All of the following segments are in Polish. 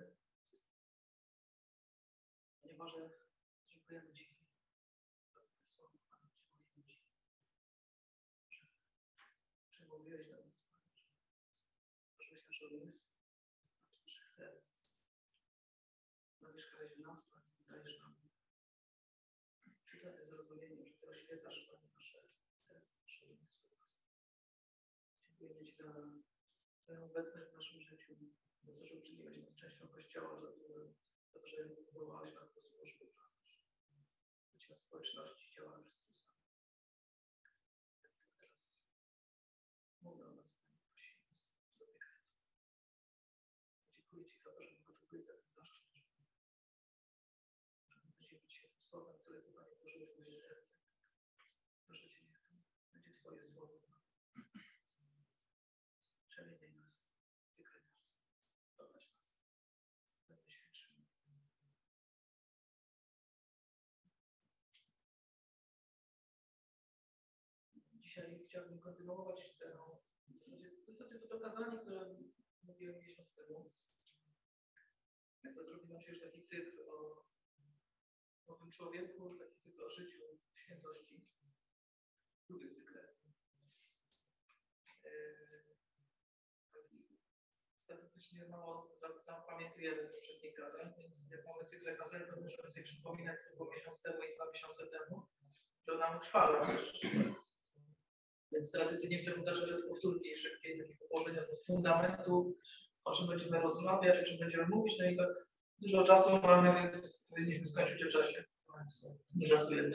modlitwy. Panie Boże, dziękujemy Ci za Twoje słowo, Panie, dziękujemy Ci, że przemówiłeś do nas, Panie, że otworzyłeś nasze umysły, naszych serc. Zamieszkałeś w nas, Panie, dajesz nam tacy zrozumienie, że Ty oświecasz, Panie, nasze serce, nasze umysły. Dziękujemy Ci za Twoją obecność w naszym życiu, że uczyniłeś nas częścią Kościoła, za to, że powołałeś nas do służby, bycia w społeczności Chrystusa. Tak teraz mów do nas, Panie, prosimy, dotykaj nas. Dziękuję Ci za to, że mogę tu być, za ten zaszczyt, że mogę dzielić się tym słowem, które Ty, Panie, włożyłeś w moje serce. Proszę Cię, niech to będzie Twoje słowo. Przemieniaj nas, tykaj nas, prowadź nas. Będę świadczył. Dzisiaj chciałbym kontynuować tę, w zasadzie, w zasadzie to, to kazanie, które mówiłem miesiąc temu. Jak to zrobi nam się już taki cykl o nowym człowieku, taki cykl o życiu, świętości. Lubię cykle. Eee, Statystycznie mało za- zapamiętujemy poprzednich kazań, więc jak mamy cykle kazań, to możemy sobie przypominać, co było miesiąc temu i dwa miesiące temu. To nam trwa. Więc tradycyjnie chciałbym zacząć od powtórki szybkiej, takiego położenia do fundamentu, o czym będziemy rozmawiać, o czym będziemy mówić. No i tak dużo czasu mamy, więc powinniśmy skończyć o czasie. Nie żartuję.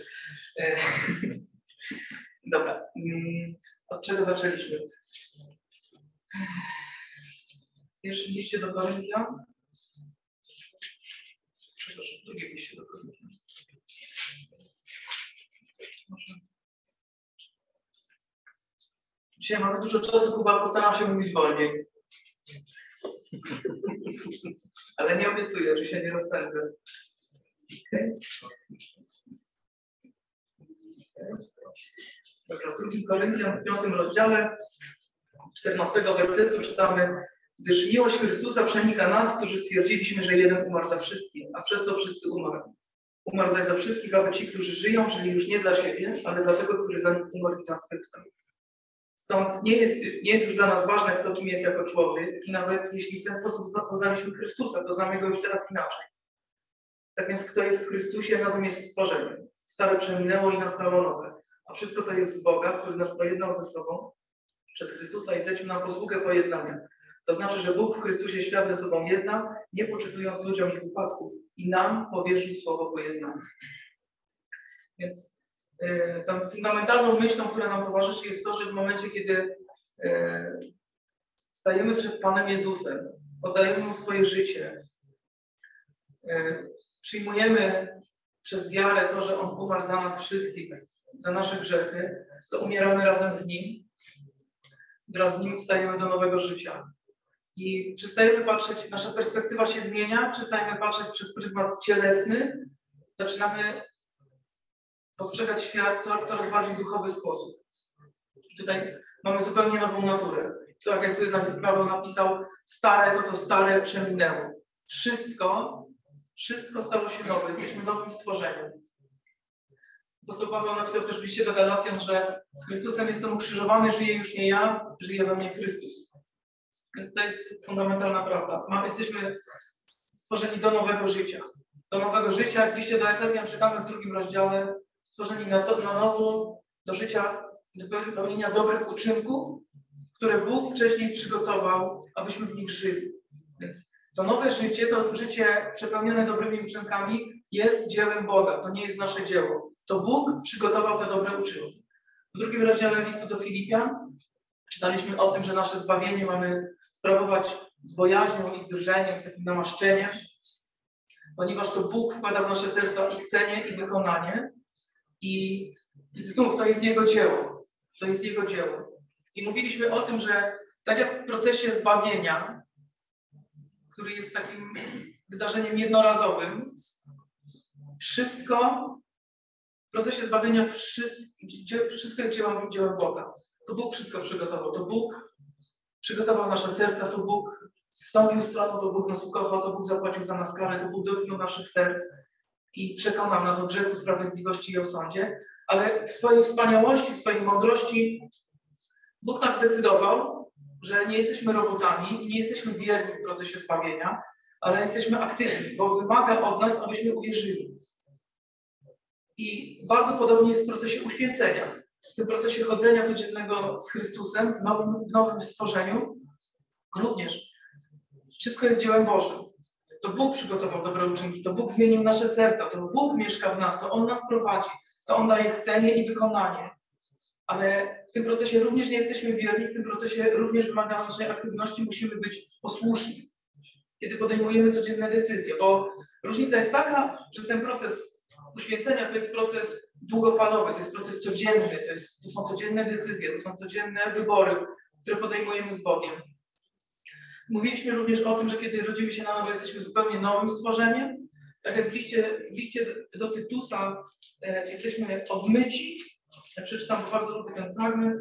E, Dobra. mm, Od czego zaczęliśmy? Pierwszy liście do Koryntian. Przepraszam, drugie liście do Koryntian. Może. Dzisiaj mamy dużo czasu, chyba postaram się mówić wolniej. Ale nie obiecuję, że się nie rozpędzę. Dobra, w drugim Koryntian w piątym rozdziale 14 wersetu czytamy Gdyż miłość Chrystusa przenika nas, którzy stwierdziliśmy, że jeden umarł za wszystkich, a przez to wszyscy umarli. Umarł zaś za wszystkich, aby ci, którzy żyją, żyli już nie dla siebie, ale dla tego, który za nich umarł i zmartwychwstał. Stąd nie jest, nie jest już dla nas ważne, kto kim jest jako człowiek i nawet jeśli w ten sposób zna- poznaliśmy Chrystusa, to znamy Go już teraz inaczej. Tak więc kto jest w Chrystusie, nowym jest stworzeniem. Stare przeminęło i nastało nowe. A wszystko to jest z Boga, który nas pojednał ze sobą przez Chrystusa i zlecił nam posługę pojednania. To znaczy, że Bóg w Chrystusie świat ze sobą jedna, nie poczytując ludziom ich upadków i nam powierzył słowo pojednania. Więc tą fundamentalną myślą, która nam towarzyszy, jest to, że w momencie, kiedy y, stajemy przed Panem Jezusem, oddajemy Mu swoje życie, y, przyjmujemy przez wiarę to, że On umarł za nas wszystkich, za nasze grzechy, to umieramy razem z Nim, wraz z Nim stajemy do nowego życia. I przestajemy patrzeć, nasza perspektywa się zmienia, przestajemy patrzeć przez pryzmat cielesny, zaczynamy postrzegać świat w coraz, bardziej duchowy sposób. I tutaj mamy zupełnie nową naturę. Tak jak Paweł napisał, stare to, co stare przeminęło. Wszystko, wszystko stało się nowe. Jesteśmy nowym stworzeniem. Apostoł Paweł napisał też w liście do Galacjan, że z Chrystusem jestem ukrzyżowany, żyję już nie ja, żyje we mnie Chrystus. Więc to jest fundamentalna prawda. Ma, jesteśmy stworzeni do nowego życia. Do nowego życia, jak liście do Efezjan czytamy w drugim rozdziale, stworzeni na, to, na nowo do życia, do pełnienia dobrych uczynków, które Bóg wcześniej przygotował, abyśmy w nich żyli. Więc to nowe życie, to życie przepełnione dobrymi uczynkami jest dziełem Boga. To nie jest nasze dzieło. To Bóg przygotował te dobre uczynki. W drugim rozdziale listu do Filipian czytaliśmy o tym, że nasze zbawienie mamy sprawować z bojaźnią i z drżeniem, z takim namaszczeniem, ponieważ to Bóg wkłada w nasze serca i chcenie, i wykonanie. I, znów to jest Jego dzieło. To jest Jego dzieło. I mówiliśmy o tym, że tak jak w procesie zbawienia, który jest takim wydarzeniem jednorazowym, wszystko w procesie zbawienia wszystko, jest dziełem, dziełem Boga. To Bóg wszystko przygotował. To Bóg przygotował nasze serca, to Bóg zstąpił stroną, to Bóg nas ukochał, to Bóg zapłacił za nas karę, to Bóg dotknął naszych serc i przekonał nas o grzechu, sprawiedliwości i o sądzie, ale w swojej wspaniałości, w swojej mądrości Bóg tak zdecydował, że nie jesteśmy robotami i nie jesteśmy wierni w procesie zbawienia, ale jesteśmy aktywni, bo wymaga od nas, abyśmy uwierzyli. I bardzo podobnie jest w procesie uświęcenia. W tym procesie chodzenia codziennego z Chrystusem, w nowym, w nowym stworzeniu, również wszystko jest dziełem Bożym. To Bóg przygotował dobre uczynki, to Bóg zmienił nasze serca, to Bóg mieszka w nas, to On nas prowadzi, to On daje chcenie i wykonanie. Ale w tym procesie również nie jesteśmy wierni, w tym procesie również wymaga naszej aktywności, musimy być posłuszni, kiedy podejmujemy codzienne decyzje, bo różnica jest taka, że ten proces uświęcenia to jest proces długofalowy, to jest proces codzienny, to, jest, to są codzienne decyzje, to są codzienne wybory, które podejmujemy z Bogiem. Mówiliśmy również o tym, że kiedy rodzimy się na nowo, jesteśmy zupełnie nowym stworzeniem. Tak jak w liście, w liście do Tytusa e, jesteśmy odmyci. Ja przeczytam, bo bardzo lubię ten fragment.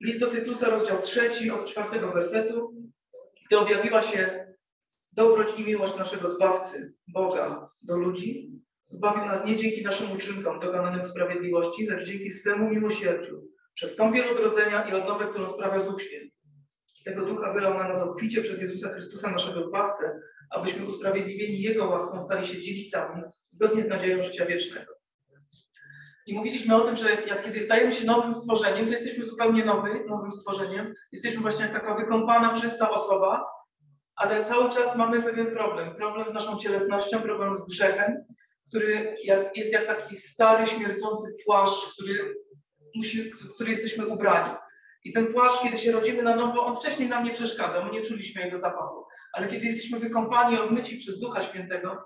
List do Tytusa, rozdział trzeci, od czwartego wersetu. Gdy objawiła się dobroć i miłość naszego Zbawcy, Boga, do ludzi, zbawił nas nie dzięki naszym uczynkom dokonanym sprawiedliwości, lecz dzięki swemu miłosierdziu, przez kąpiel odrodzenia i odnowę, którą sprawia Duch Święty. Tego Ducha wylał na nas obficie przez Jezusa Chrystusa, naszego Zbawcę, abyśmy usprawiedliwieni Jego łaską stali się dziedzicami, zgodnie z nadzieją życia wiecznego. I mówiliśmy o tym, że jak kiedy stajemy się nowym stworzeniem, to jesteśmy zupełnie nowy, nowym stworzeniem. Jesteśmy właśnie jak taka wykąpana, czysta osoba, ale cały czas mamy pewien problem. Problem z naszą cielesnością, problem z grzechem, który jest jak taki stary, śmierdzący płaszcz, który, musi, w który jesteśmy ubrani. I ten płaszcz, kiedy się rodzimy na nowo, on wcześniej nam nie przeszkadzał, my nie czuliśmy jego zapachu. Ale kiedy jesteśmy wykąpani, obmyci przez Ducha Świętego,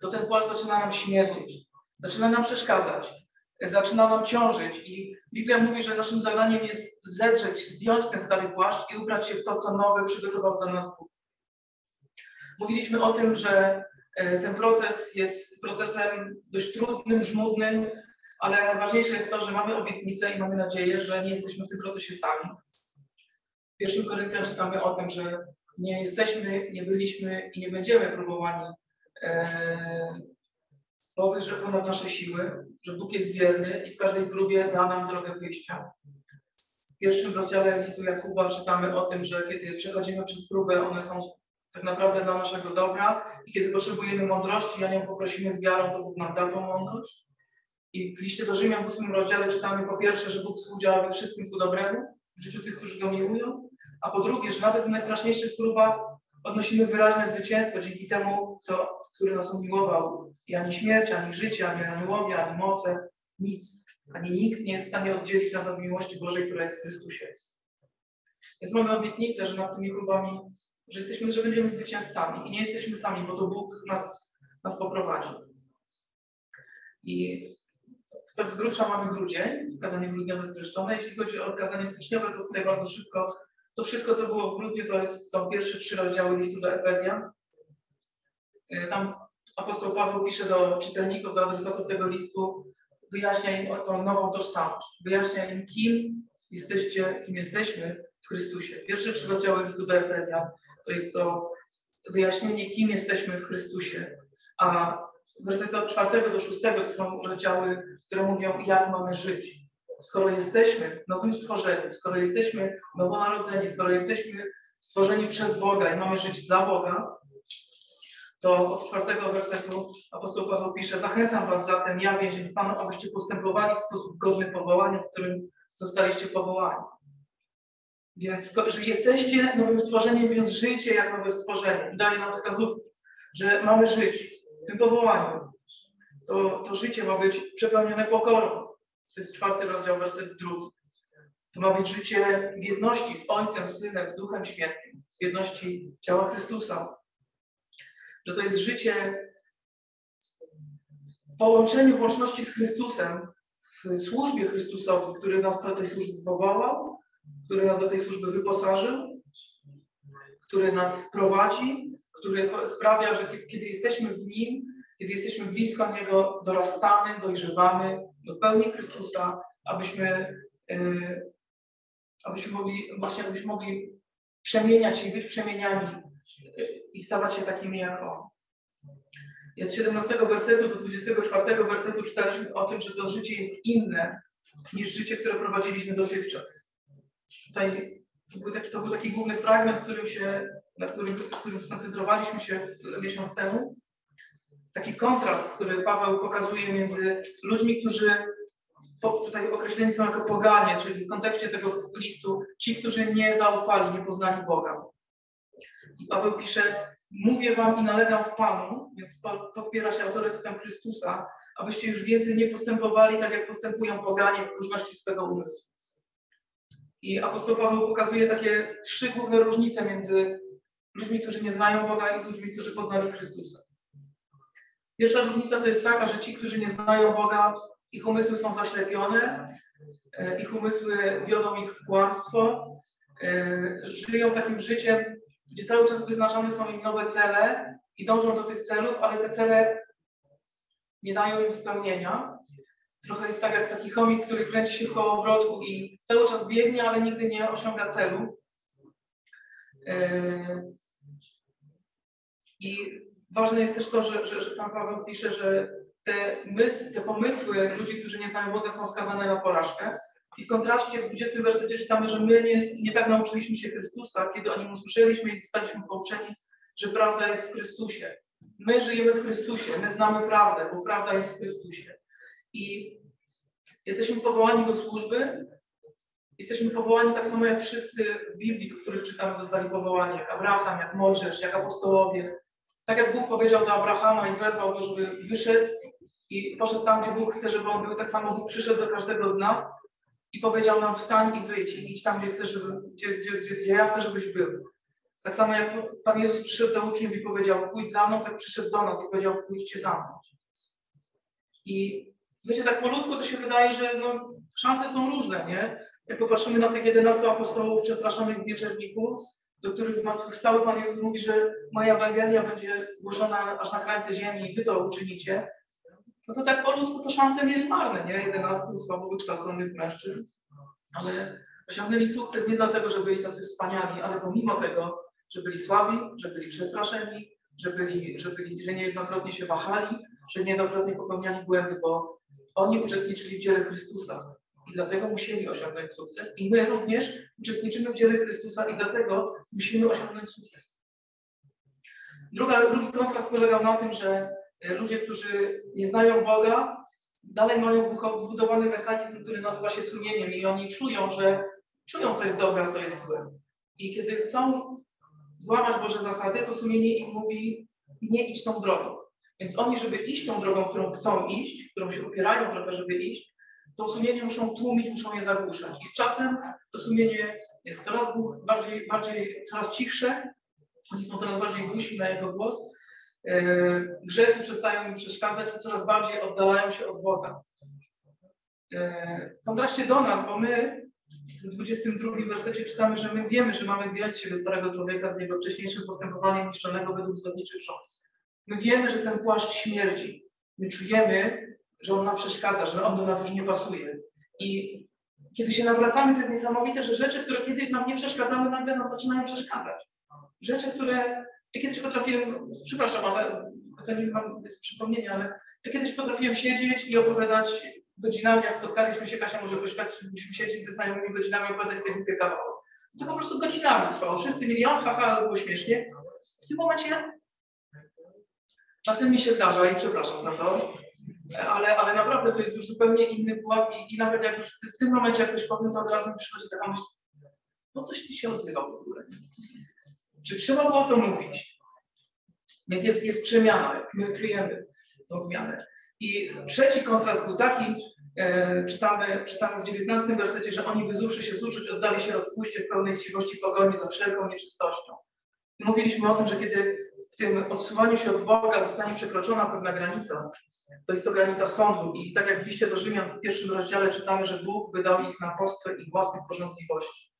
to ten płaszcz zaczyna nam śmierdzieć, zaczyna nam przeszkadzać, zaczyna nam ciążyć. I Biblia mówi, że naszym zadaniem jest zedrzeć, zdjąć ten stary płaszcz i ubrać się w to, co nowe przygotował dla nas Bóg. Mówiliśmy o tym, że e, ten proces jest procesem dość trudnym, żmudnym, ale najważniejsze jest to, że mamy obietnicę i mamy nadzieję, że nie jesteśmy w tym procesie sami. W pierwszym Koryntian czytamy o tym, że nie jesteśmy, nie byliśmy i nie będziemy próbowani e, powyżej ponad nasze siły, że Bóg jest wierny i w każdej próbie da nam drogę wyjścia. W pierwszym rozdziale listu Jakuba czytamy o tym, że kiedy przechodzimy przez próbę, one są tak naprawdę dla naszego dobra i kiedy potrzebujemy mądrości, a nią poprosimy z wiarą, to Bóg nam da tą mądrość. I w liście do Rzymian w ósmym rozdziale czytamy po pierwsze, że Bóg współdziała we wszystkim ku dobremu w życiu tych, którzy go miłują, a po drugie, że nawet w najstraszniejszych próbach odnosimy wyraźne zwycięstwo dzięki temu, co, który nas umiłował. I ani śmierć, ani życie, ani aniołowie, ani moce, nic, ani nikt nie jest w stanie oddzielić nas od miłości Bożej, która jest w Chrystusie. Więc mamy obietnicę, że nad tymi próbami, że jesteśmy, że będziemy zwycięzcami i nie jesteśmy sami, bo to Bóg nas, nas poprowadzi. I tak z grubsza mamy grudzień, kazanie grudniowe streszczone. Jeśli chodzi o kazanie styczniowe, to tutaj bardzo szybko. To wszystko, co było w grudniu, to jest, są pierwsze trzy rozdziały listu do Efezjan. E, tam apostoł Paweł pisze do czytelników, do adresatów tego listu, wyjaśnia im tą nową tożsamość. Wyjaśnia im, kim jesteście, kim jesteśmy w Chrystusie. Pierwsze trzy rozdziały listu do Efezjan to jest to wyjaśnienie, kim jesteśmy w Chrystusie. A wersety od czwartego do szóstego to są rozdziały, które mówią, jak mamy żyć. Skoro jesteśmy nowym stworzeniem, skoro jesteśmy nowonarodzeni, skoro jesteśmy stworzeni przez Boga i mamy żyć dla Boga, to od czwartego wersetu apostoł Paweł pisze, zachęcam was zatem, ja więzień Panu, abyście postępowali w sposób godny powołania, w którym zostaliście powołani. Więc jeżeli jesteście nowym stworzeniem, więc żyjcie jak nowe stworzenie. Daje nam wskazówki, że mamy żyć tym powołaniu, to, to życie ma być przepełnione pokorą. To jest czwarty rozdział, werset drugi. To ma być życie w jedności z Ojcem, Synem, z Duchem Świętym, w jedności ciała Chrystusa. Że to jest życie w połączeniu, w łączności z Chrystusem, w służbie Chrystusowi, który nas do tej służby powołał, który nas do tej służby wyposażył, który nas prowadzi, który sprawia, że kiedy jesteśmy w Nim, kiedy jesteśmy blisko Niego, dorastamy, dojrzewamy do pełni Chrystusa, abyśmy, yy, abyśmy mogli, właśnie abyśmy mogli przemieniać się i być przemieniani y, i stawać się takimi jak On. I od 17 wersetu do 24 wersetu czytaliśmy o tym, że to życie jest inne niż życie, które prowadziliśmy dotychczas. Tutaj to był taki, to był taki główny fragment, którym się, na którym, którym skoncentrowaliśmy się miesiąc temu. Taki kontrast, który Paweł pokazuje między ludźmi, którzy tutaj określeni są jako poganie, czyli w kontekście tego listu ci, którzy nie zaufali, nie poznali Boga. I Paweł pisze, mówię wam i nalegam w Panu, więc popiera się autorytetem Chrystusa, abyście już więcej nie postępowali tak, jak postępują poganie w różności swego umysłu. I apostoł Paweł pokazuje takie trzy główne różnice między ludźmi, którzy nie znają Boga i ludźmi, którzy poznali Chrystusa. Pierwsza różnica to jest taka, że ci, którzy nie znają Boga, ich umysły są zaślepione, e, ich umysły wiodą ich w kłamstwo, e, żyją takim życiem, gdzie cały czas wyznaczone są im nowe cele i dążą do tych celów, ale te cele nie dają im spełnienia. Trochę jest tak jak taki chomik, który kręci się w kołowrotku i cały czas biegnie, ale nigdy nie osiąga celu. I ważne jest też to, że, że, że tam Paweł pisze, że te, mysł, te pomysły ludzi, którzy nie znają Boga, są skazane na porażkę. I w kontraście w 20 wersecie czytamy, że my nie, nie tak nauczyliśmy się Chrystusa, kiedy o nim usłyszeliśmy i zostaliśmy pouczeni, że prawda jest w Chrystusie. My żyjemy w Chrystusie, my znamy prawdę, bo prawda jest w Chrystusie. I jesteśmy powołani do służby. Jesteśmy powołani tak samo jak wszyscy w Biblii, w których czytamy, zostali powołani, jak Abraham, jak Mojżesz, jak apostołowie. Tak jak Bóg powiedział do Abrahama i wezwał go, żeby wyszedł i poszedł tam, gdzie Bóg chce, żeby on był, tak samo Bóg przyszedł do każdego z nas i powiedział nam wstań i wyjdź i idź tam, gdzie chcesz, żeby, gdzie, gdzie, gdzie, gdzie ja chcę, żebyś był. Tak samo jak Pan Jezus przyszedł do uczniów i powiedział, pójdź za mną, tak przyszedł do nas i powiedział, pójdźcie za mną. I wiecie, tak po ludzku to się wydaje, że no, szanse są różne, nie? Jak popatrzymy na tych 11 apostołów przestraszonych w wieczerniku, do których zmartwychwstały. Pan Jezus mówi, że moja Ewangelia będzie zgłoszona aż na krańce ziemi i wy to uczynicie, no to tak po ludzku to szanse mieli marne, nie? 11 słabo wykształconych mężczyzn, ale osiągnęli sukces nie dlatego, że byli tacy wspaniali, ale pomimo tego, że byli słabi, że byli przestraszeni, że, byli, że, byli, że niejednokrotnie się wahali, że niejednokrotnie popełniali błędy, bo oni uczestniczyli w dziele Chrystusa i dlatego musieli osiągnąć sukces. I my również uczestniczymy w dziele Chrystusa i dlatego musimy osiągnąć sukces. Druga, drugi kontrast polegał na tym, że e, ludzie, którzy nie znają Boga, dalej mają wbudowany mechanizm, który nazywa się sumieniem i oni czują, że czują, co jest dobre, a co jest złe. I kiedy chcą złamać Boże zasady, to sumienie im mówi, nie idź tą drogą. Więc oni, żeby iść tą drogą, którą chcą iść, którą się opierają trochę, żeby iść, to sumienie muszą tłumić, muszą je zagłuszać. I z czasem to sumienie jest coraz bardziej, bardziej coraz cichsze, oni są coraz bardziej głusi na jego głos. Yy, grzechy przestają im przeszkadzać i coraz bardziej oddalają się od Boga. Yy, w kontraście do nas, bo my w 22 wersecie czytamy, że my wiemy, że mamy zdjąć się ze starego człowieka z jego wcześniejszym postępowaniem niszczonego według zgodniczych rząd. My wiemy, że ten płaszcz śmierdzi. My czujemy, że on nam przeszkadza, że on do nas już nie pasuje. I kiedy się nawracamy, to jest niesamowite, że rzeczy, które kiedyś nam nie przeszkadzały, nagle nam zaczynają przeszkadzać. Rzeczy, które ja kiedyś potrafiłem, przepraszam, ale to nie mam jest przypomnienie, ale ja kiedyś potrafiłem siedzieć i opowiadać godzinami, jak spotkaliśmy się, Kasia może poświadczyć, musimy siedzieć ze znajomymi godzinami, opowiadać sobie głupie. To po prostu godzinami trwało. Wszyscy mieli, o, haha, było śmiesznie. W tym momencie czasem mi się zdarza i przepraszam za to, ale, ale naprawdę to jest już zupełnie inny pułap i, i nawet jak już w tym momencie jak coś powiem, to od razu mi przychodzi taka myśl, po coś ty się odzywał w ogóle? Czy trzeba było to mówić? Więc jest, jest przemiana, my czujemy tą zmianę. I trzeci kontrast był taki, e, czytamy, czytamy w 19 wersecie, że oni wyzuwszy się z uczuć, oddali się rozpuście w pełnej chciwości pogoni za wszelką nieczystością. Mówiliśmy o tym, że kiedy w tym odsuwaniu się od Boga zostanie przekroczona pewna granica, to jest to granica sądu. I tak jak w liście do Rzymian w pierwszym rozdziale czytamy, że Bóg wydał ich na pastwę ich własnych porządliwości.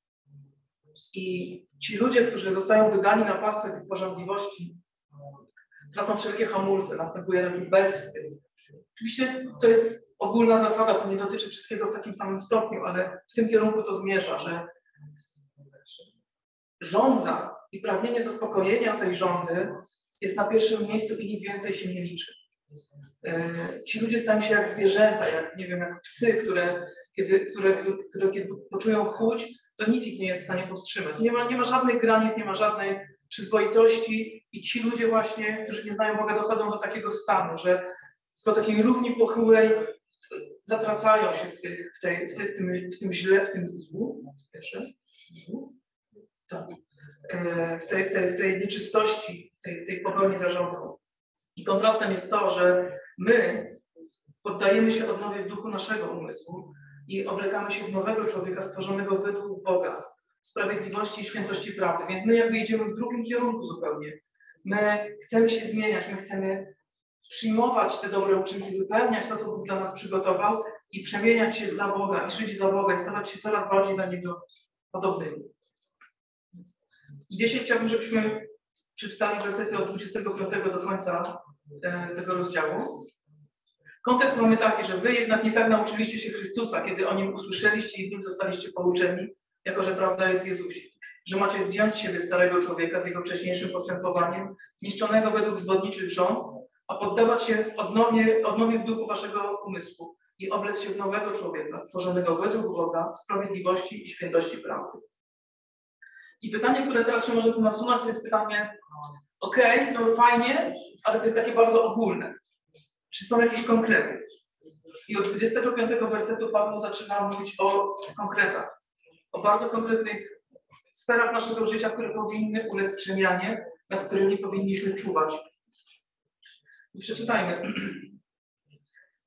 I ci ludzie, którzy zostają wydani na pastwę tych porządliwości, tracą wszelkie hamulce, następuje taki bezwstyd. Oczywiście to jest ogólna zasada, to nie dotyczy wszystkiego w takim samym stopniu, ale w tym kierunku to zmierza, że Rządza i pragnienie zaspokojenia tej rządzy jest na pierwszym miejscu i nic więcej się nie liczy. E, ci ludzie stają się jak zwierzęta, jak nie wiem, jak psy, które kiedy, które, które kiedy poczują chuć, to nic ich nie jest w stanie powstrzymać. Nie ma, nie ma żadnych granic, nie ma żadnej przyzwoitości i ci ludzie właśnie, którzy nie znają Boga, dochodzą do takiego stanu, że do takiej równi pochyłej zatracają się w, tych, w, tej, w, tej, w, tym, w tym źle, w tym złu, tak. E, w, tej, w, tej, w tej nieczystości, w tej, w tej pogoni za. I kontrastem jest to, że my poddajemy się odnowie w duchu naszego umysłu i oblekamy się w nowego człowieka stworzonego według Boga, sprawiedliwości i świętości prawdy. Więc my jakby idziemy w drugim kierunku zupełnie. My chcemy się zmieniać, my chcemy przyjmować te dobre uczynki, wypełniać to, co Bóg dla nas przygotował i przemieniać się dla Boga i żyć dla Boga i stawać się coraz bardziej dla Niego podobnymi. I dzisiaj chciałbym, żebyśmy przeczytali wersety od 25 do końca e, tego rozdziału. Kontekst mamy taki, że wy jednak nie tak nauczyliście się Chrystusa, kiedy o Nim usłyszeliście i w Nim zostaliście pouczeni, jako że prawda jest w Jezusie. Że macie zdjąć z siebie starego człowieka z jego wcześniejszym postępowaniem, niszczonego według zwodniczych rząd, a poddawać się w odnowie, odnowie w duchu waszego umysłu i oblec się w nowego człowieka, stworzonego według Boga, sprawiedliwości i świętości prawdy. I pytanie, które teraz się może tu nasunąć, to jest pytanie, ok, to fajnie, ale to jest takie bardzo ogólne. Czy są jakieś konkrety? I od 25 wersetu Paweł zaczyna mówić o konkretach, o bardzo konkretnych sferach naszego życia, które powinny ulec przemianie, nad którymi powinniśmy czuwać. I przeczytajmy.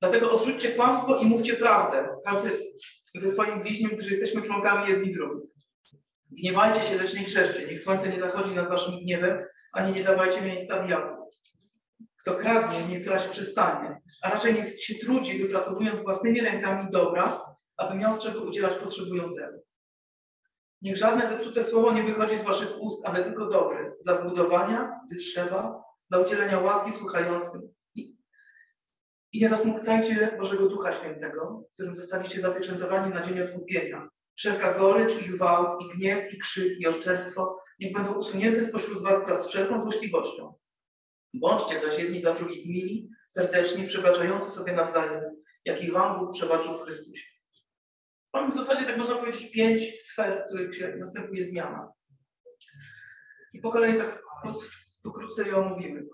Dlatego odrzućcie kłamstwo i mówcie prawdę, każdy ze swoim bliźnim, którzy jesteśmy członkami jedni drugich. Gniewajcie się, lecz nie grzeszcie. Niech słońce nie zachodzi nad waszym gniewem, ani nie dawajcie miejsca diabłu. Kto kradnie, niech kraść przestanie, a raczej niech się trudzi, wypracowując własnymi rękami dobra, aby miał z czego udzielać potrzebującemu. Niech żadne zepsute słowo nie wychodzi z waszych ust, ale tylko dobre, dla zbudowania, gdy trzeba, dla udzielenia łaski słuchającym. I nie zasmucajcie Bożego Ducha Świętego, którym zostaliście zapieczętowani na dzień odkupienia. Wszelka gorycz i gwałt, i gniew, i krzyk, i oszczerstwo niech będą usunięte spośród was wraz z wszelką złośliwością. Bądźcie zaś jedni dla drugich mili, serdeczni, przebaczający sobie nawzajem, jak i wam Bóg przebaczył w Chrystusie. Mamy w zasadzie, tak można powiedzieć, pięć sfer, w których się następuje zmiana. I po kolei tak pokrótce je omówimy.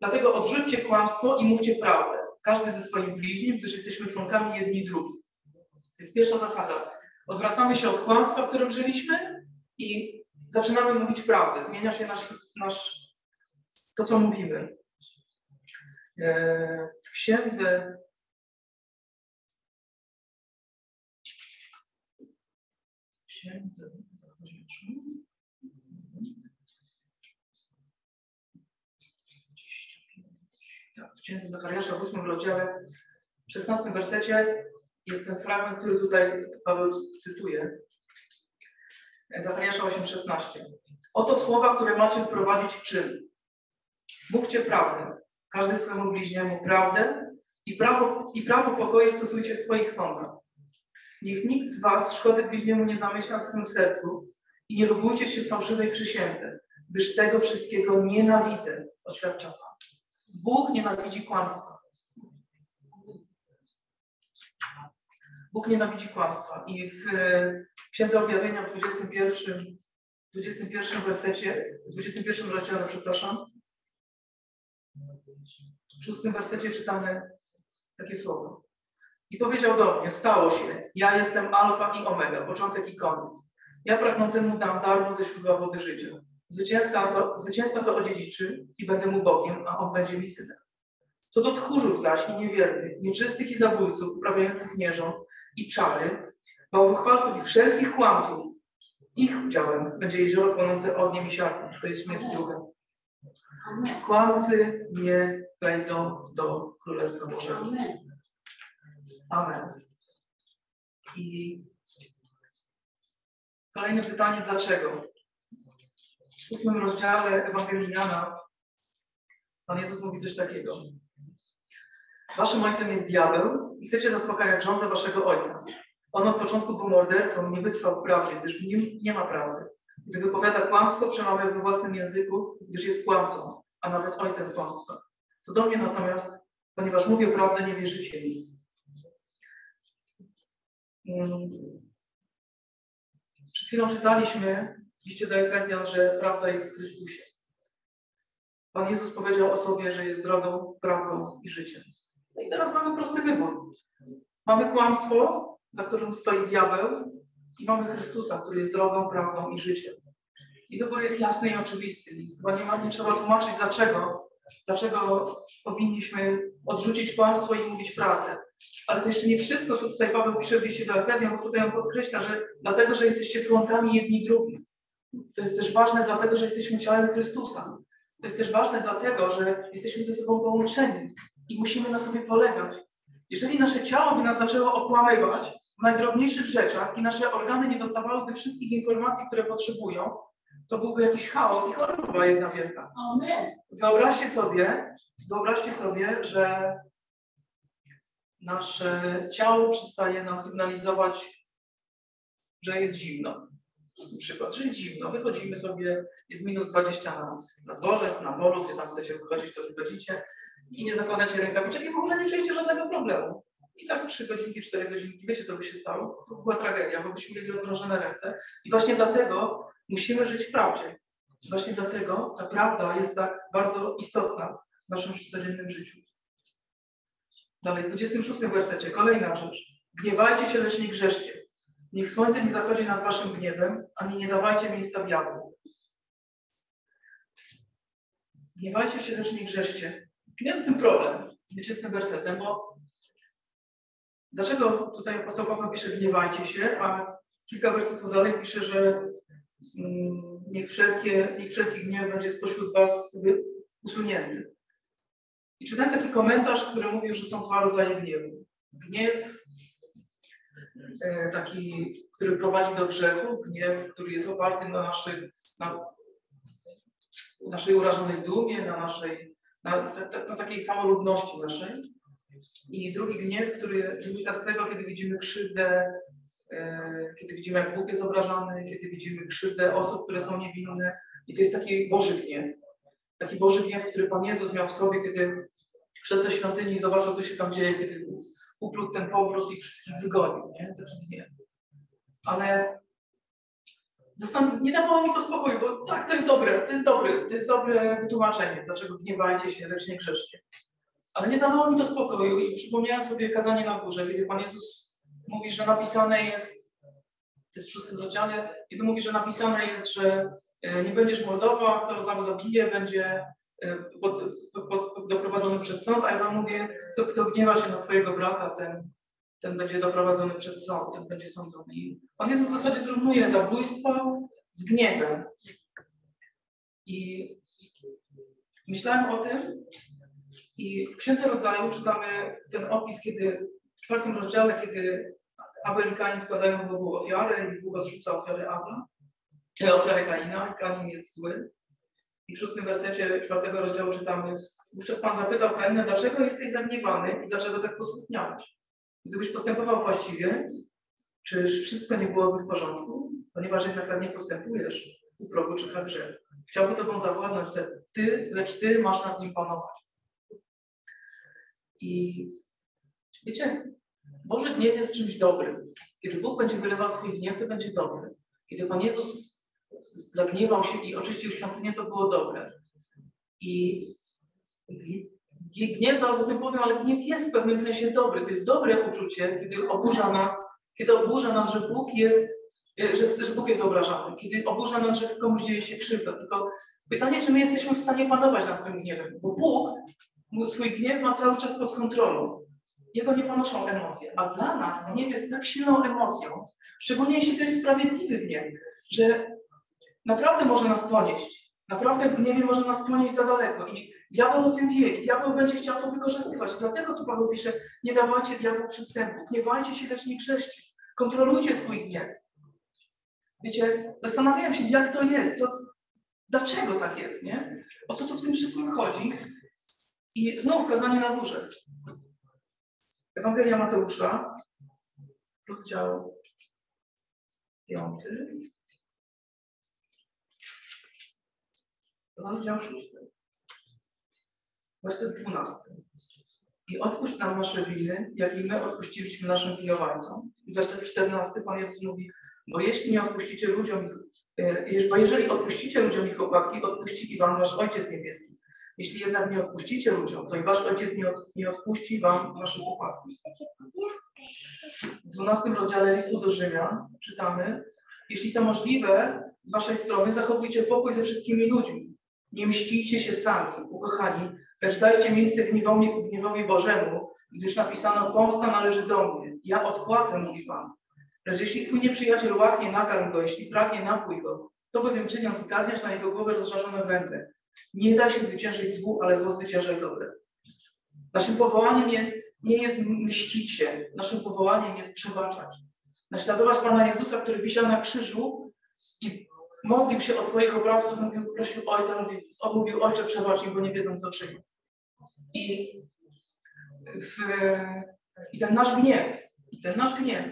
Dlatego odrzućcie kłamstwo i mówcie prawdę. Każdy ze swoim bliźnim, gdyż jesteśmy członkami jedni drugich. To jest pierwsza zasada. Odwracamy się od kłamstwa, w którym żyliśmy i zaczynamy mówić prawdę. Zmienia się nasz, nasz to, co mówimy. W księdze w księdze w księdze Zachariasza w 8 rozdziale, w 16 wersecie jest ten fragment, który tutaj Paweł cytuje. Zachariasza 8,16. Oto słowa, które macie wprowadzić w czyn. Mówcie prawdę. Każdy swemu bliźniemu prawdę i prawo, i prawo pokoju stosujcie w swoich sądach. Niech nikt z was szkody bliźniemu nie zamyśla w swym sercu i nie lubujcie się fałszywej przysiędze, gdyż tego wszystkiego nienawidzę, oświadcza Pan. Bóg nienawidzi kłamstwa. Bóg nienawidzi kłamstwa. I w e, Księdze Objawienia w 21, 21 wersecie, w 21 rozdziale, przepraszam, w szóstym wersecie czytamy takie słowo. I powiedział do mnie, stało się, ja jestem alfa i omega, początek i koniec. Ja pragnącemu dam darmo ze źródła wody życia. Zwycięzca to, zwycięzca to odziedziczy i będę mu Bogiem, a on będzie mi synem. Co do tchórzów zaś i niewiernych, nieczystych i zabójców, uprawiających nierząd, i czary, bałwochwalców i wszelkich kłamców, ich udziałem będzie jezioro płonące ogniem i siarką. To jest śmierć druga. Kłamcy nie wejdą do Królestwa Bożego. Amen. I kolejne pytanie, dlaczego? W ósmym rozdziale Ewangelii Jana Pan Jezus mówi coś takiego. Waszym ojcem jest diabeł i chcecie zaspokajać żądze waszego ojca. On od początku był mordercą, nie wytrwał w prawdzie, gdyż w nim nie ma prawdy. Gdy wypowiada kłamstwo, przemawia we własnym języku, gdyż jest kłamcą, a nawet ojcem kłamstwa. Co do mnie natomiast, ponieważ mówię prawdę, nie wierzycie mi. Mm. Przed chwilą czytaliśmy w liście do Efezjan, że prawda jest w Chrystusie. Pan Jezus powiedział o sobie, że jest drogą, prawdą i życiem. No i teraz mamy prosty wybór. Mamy kłamstwo, za którym stoi diabeł, i mamy Chrystusa, który jest drogą, prawdą i życiem. I wybór jest jasny i oczywisty. I chyba nie, ma, nie trzeba tłumaczyć, dlaczego, dlaczego powinniśmy odrzucić kłamstwo i mówić prawdę. Ale to jeszcze nie wszystko, co tutaj Paweł pisze w liście do Efezjan, bo tutaj on podkreśla, że dlatego, że jesteście członkami jedni drugich. To jest też ważne dlatego, że jesteśmy ciałem Chrystusa. To jest też ważne dlatego, że jesteśmy ze sobą połączeni i musimy na sobie polegać. Jeżeli nasze ciało by nas zaczęło okłamywać w najdrobniejszych rzeczach i nasze organy nie dostawałyby wszystkich informacji, które potrzebują, to byłby jakiś chaos i choroba jedna wielka. Wyobraźcie sobie, wyobraźcie sobie, że nasze ciało przestaje nam sygnalizować, że jest zimno. Prosty przykład, że jest zimno. Wychodzimy sobie, jest minus 20 na, na dworze, na molu, gdy tam chcecie wychodzić, to wychodzicie i nie zakładacie rękawiczek i w ogóle nie czujecie żadnego problemu. I tak 3 godzinki, 4 godzinki, wiecie co by się stało? To była tragedia, bo byśmy mieli odmrożone ręce. I właśnie dlatego musimy żyć w prawdzie. Właśnie dlatego ta prawda jest tak bardzo istotna w naszym codziennym życiu. Dalej, w 26 wersecie, kolejna rzecz. Gniewajcie się, lecz nie grzeszcie. Niech słońce nie zachodzi nad waszym gniewem, ani nie dawajcie miejsca diabłu. Gniewajcie się, lecz nie grzeszcie. Miałem z tym problem, wiecie, z tym wersetem, bo dlaczego tutaj apostoł Paweł pisze gniewajcie się, a kilka wersetów dalej pisze, że mm, niech, wszelkie, niech wszelki gniew będzie spośród was usunięty. I czytałem taki komentarz, który mówił, że są dwa rodzaje gniewu. Gniew E, taki, który prowadzi do grzechu, gniew, który jest oparty na naszej, na naszej urażonej dumie, na naszej, na, na, na takiej samolubności naszej. I drugi gniew, który wynika z tego, kiedy widzimy krzywdę, e, kiedy widzimy, jak Bóg jest obrażany, kiedy widzimy krzywdę osób, które są niewinne. I to jest taki Boży gniew. Taki Boży gniew, który Pan Jezus miał w sobie, kiedy wszedł do świątyni i zobaczył, co się tam dzieje, kiedy uplótł ten powrót i wszystkich wygonił, nie? Taki gniew. Ale nie dawało mi to spokoju, bo tak, to jest dobre, to jest dobre, to jest dobre wytłumaczenie, dlaczego gniewajcie się, lecz nie grzeszcie. Ale nie dawało mi to spokoju i przypomniałem sobie kazanie na górze, kiedy Pan Jezus mówi, że napisane jest, to jest w szóstym rozdziale, kiedy mówi, że napisane jest, że e, nie będziesz mordował, kto zabije, będzie E, pod, pod, doprowadzony przed sąd, a ja wam mówię, kto, kto gniewa się na swojego brata, ten, ten będzie doprowadzony przed sąd, ten będzie sądzony. Pan Jezus w zasadzie zrównuje zabójstwo z gniewem. I myślałem o tym i w Księdze Rodzaju czytamy ten opis, kiedy w czwartym rozdziale, kiedy Abel i Kain składają Bogu ofiarę i Bóg odrzuca ofiarę Abla, e, ofiarę Kaina Kain jest zły. I w szóstym wersecie czwartego rozdziału czytamy, wówczas Pan zapytał Kaina, dlaczego jesteś zagniewany i dlaczego tak posłuchniałeś? Gdybyś postępował właściwie, czyż wszystko nie byłoby w porządku? Ponieważ jednak tak nie postępujesz, u progu czyha grzech. Chciałby Tobą zawładnąć, ty, lecz Ty masz nad nim panować. I wiecie, Boży gniew jest czymś dobrym. Kiedy Bóg będzie wylewał swój gniew, to będzie dobry. Kiedy Pan Jezus zagniewał się i oczyścił świątynię, to było dobre. I gniew, zaraz o tym powiem, ale gniew jest w pewnym sensie dobry. To jest dobre uczucie, kiedy oburza nas, kiedy oburza nas, że Bóg jest, że, że Bóg jest obrażany, kiedy oburza nas, że komuś dzieje się krzywda. Tylko pytanie, czy my jesteśmy w stanie panować nad tym gniewem, bo Bóg swój gniew ma cały czas pod kontrolą. Jego nie ponoszą emocje, a dla nas gniew jest tak silną emocją, szczególnie jeśli to jest sprawiedliwy gniew, że naprawdę może nas ponieść. Naprawdę gniewie może nas ponieść za daleko. I diabeł o tym wie. I diabeł będzie chciał to wykorzystywać. Dlatego tu Paweł pisze, nie dawajcie diabłu przystępu. Gniewajcie się, lecz nie grzeszcie. Kontrolujcie swój gniew. Wiecie, zastanawiałem się, jak to jest. Co, dlaczego tak jest, nie? O co tu w tym wszystkim chodzi? I znów kazanie na górze. Ewangelia Mateusza, rozdział piąty, rozdział szósty, werset dwunasty. I odpuść nam nasze winy, jak i my odpuściliśmy naszym winowajcom. I werset 14 Pan Jezus mówi, bo jeśli nie odpuścicie ludziom ich, e, bo jeżeli odpuścicie ludziom ich upadki, odpuści i wam wasz Ojciec Niebieski. Jeśli jednak nie odpuścicie ludziom, to i wasz Ojciec nie, od, nie odpuści wam waszych upadków. W 12 rozdziale listu do Rzymian czytamy, jeśli to możliwe z waszej strony, zachowujcie pokój ze wszystkimi ludźmi. Nie mścicie się sami, ukochani, lecz dajcie miejsce gniewowi, gniewowi Bożemu, gdyż napisano, pomsta należy do mnie. Ja odpłacę, mówi Pan. Lecz jeśli twój nieprzyjaciel łaknie, nakarm go, jeśli pragnie, napój go, to bowiem czyniąc zgarniasz na jego głowę rozżarzone węgle. Nie da się zwyciężyć złu, ale zło zwyciężaj dobre. Naszym powołaniem jest, nie jest mścić się, naszym powołaniem jest przebaczać. Naśladować Pana Jezusa, który wisiał na krzyżu i modlił się o swoich oprawców, mówił, prosił Ojca, mówił, mówił Ojcze przebacz bo nie wiedzą co czynią. I, w, I ten nasz gniew, ten nasz gniew,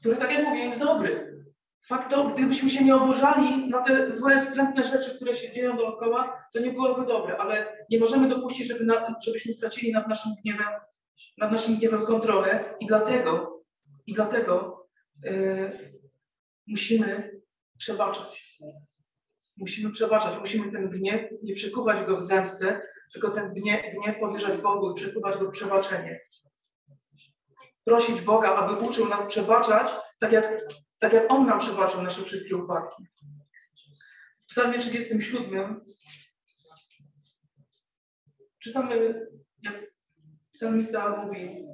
który tak jak mówię jest dobry. Fakt to, gdybyśmy się nie oburzali na te złe, wstrętne rzeczy, które się dzieją dookoła, to nie byłoby dobre, ale nie możemy dopuścić, żeby na, żebyśmy stracili nad naszym gniewem, nad naszym gniewem kontrolę i dlatego, i dlatego yy, musimy przebaczać. Musimy przebaczać, musimy ten gniew nie przekuwać go w zemstę, tylko ten gniew, gniew powierzać Bogu i przekuwać go w przebaczenie. Prosić Boga, aby uczył nas przebaczać, tak jak, tak jak On nam przebaczył nasze wszystkie upadki. W psalmie 37 czytamy, jak psalmista mówi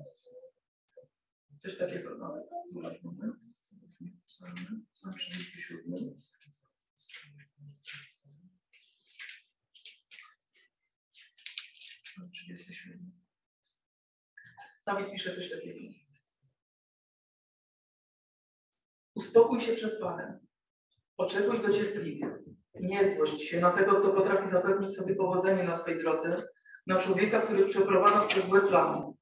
coś takiego. No, moment. Psalm 37. Psalm 37. Dawid pisze coś takiego. Uspokój się przed Panem. Oczekuj go cierpliwie. Nie złość się na tego, kto potrafi zapewnić sobie powodzenie na swej drodze, na człowieka, który przeprowadza swe złe plany.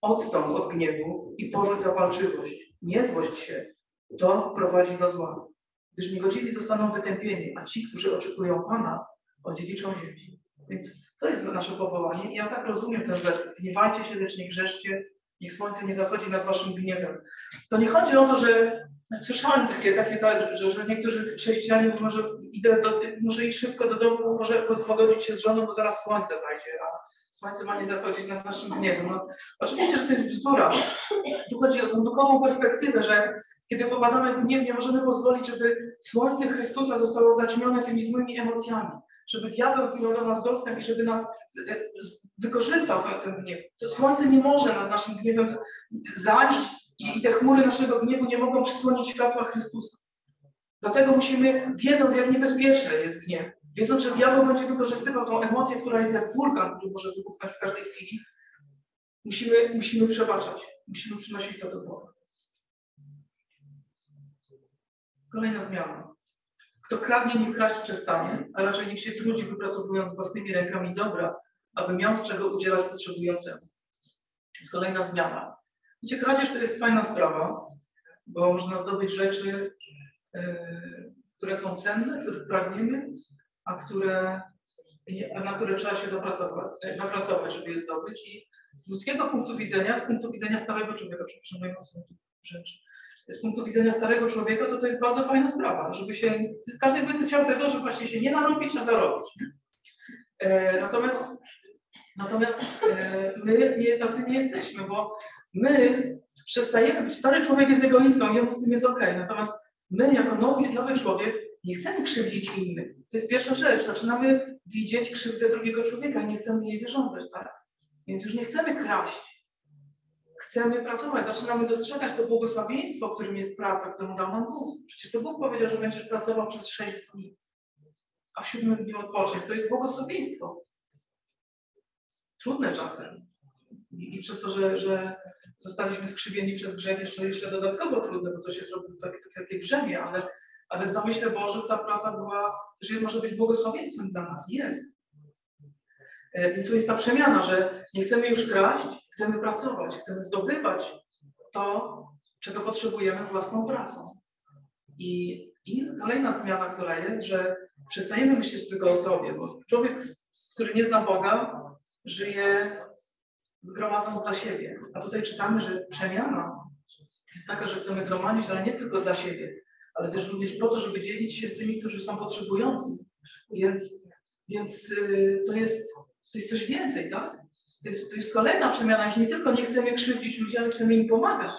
Odstąp od gniewu i porzuć zapalczywość. Nie złość się, to prowadzi do zła. Gdyż niegodziwi zostaną wytępieni, a ci, którzy oczekują Pana, odziedziczą ziemi. Więc to jest nasze powołanie. I ja tak rozumiem ten werset. Gniewajcie się, lecz nie grzeszcie, niech słońce nie zachodzi nad waszym gniewem. To nie chodzi o to, że słyszałem takie, takie tak, że, że niektórzy chrześcijanie może idę do, muszę iść szybko do domu, może pogodzić się z żoną, bo zaraz słońce zajdzie, słońce ma nie zachodzić nad naszym gniewem. No, oczywiście, że to jest bzdura. Tu chodzi o tą duchową perspektywę, że kiedy popadamy w gniew, nie możemy pozwolić, żeby słońce Chrystusa zostało zaćmione tymi złymi emocjami żeby diabeł miał do nas dostęp i żeby nas wykorzystał ten, gniew. To słońce nie może nad naszym gniewem zajść i, i te chmury naszego gniewu nie mogą przysłonić światła Chrystusa. Dlatego musimy, wiedząc jak niebezpieczny jest gniew, wiedząc, że diabeł będzie wykorzystywał tą emocję, która jest jak wulkan, który może wybuchnąć w każdej chwili, musimy, musimy przebaczać. Musimy przynosić to do Boga. Kolejna zmiana. Kto kradnie, niech kraść przestanie, a raczej niech się trudzi, wypracowując własnymi rękami dobra, aby miał z czego udzielać potrzebującemu. Jest kolejna zmiana. Wiecie, kradzież to jest fajna sprawa, bo można zdobyć rzeczy, yy, które są cenne, których pragniemy, a które, na które trzeba się zapracować, żeby je zdobyć. I z ludzkiego punktu widzenia, z punktu widzenia starego człowieka, przepraszam, moją rzecz, z punktu widzenia starego człowieka, to to jest bardzo fajna sprawa, żeby się, każdy by chciał tego, żeby właśnie się nie narobić, a zarobić. E, natomiast natomiast e, my nie, tacy nie jesteśmy, bo my przestajemy być, stary człowiek jest egoistą, jemu z tym jest ok, natomiast my jako nowy, nowy człowiek nie chcemy krzywdzić innych. To jest pierwsza rzecz, zaczynamy widzieć krzywdę drugiego człowieka nie chcemy jej wyrządzać, tak? Więc już nie chcemy kraść, chcemy pracować, zaczynamy dostrzegać to błogosławieństwo, którym jest praca, którą dał nam Bóg. Przecież to Bóg powiedział, że będziesz pracował przez sześć dni, a w siódmym dniu odpocząć. To jest błogosławieństwo. Trudne czasem. I, i przez to, że, że zostaliśmy skrzywieni przez grzech, jeszcze, jeszcze dodatkowo trudne, bo to się zrobiło tak, takie brzemię, ale, ale w zamyśle Bożym ta praca była, też może być błogosławieństwem dla nas. Jest. E, więc tu jest ta przemiana, że nie chcemy już kraść, chcemy pracować, chcemy zdobywać to, czego potrzebujemy własną pracą. I, I kolejna zmiana, która jest, że przestajemy myśleć tylko o sobie, bo człowiek, który nie zna Boga, żyje zgromadząc dla siebie. A tutaj czytamy, że przemiana jest taka, że chcemy gromadzić, ale nie tylko dla siebie, ale też również po to, żeby dzielić się z tymi, którzy są potrzebujący. Więc, więc yy, to, jest, to jest coś więcej, tak? To jest, to jest kolejna przemiana. Już nie tylko nie chcemy krzywdzić ludzi, ale chcemy im pomagać.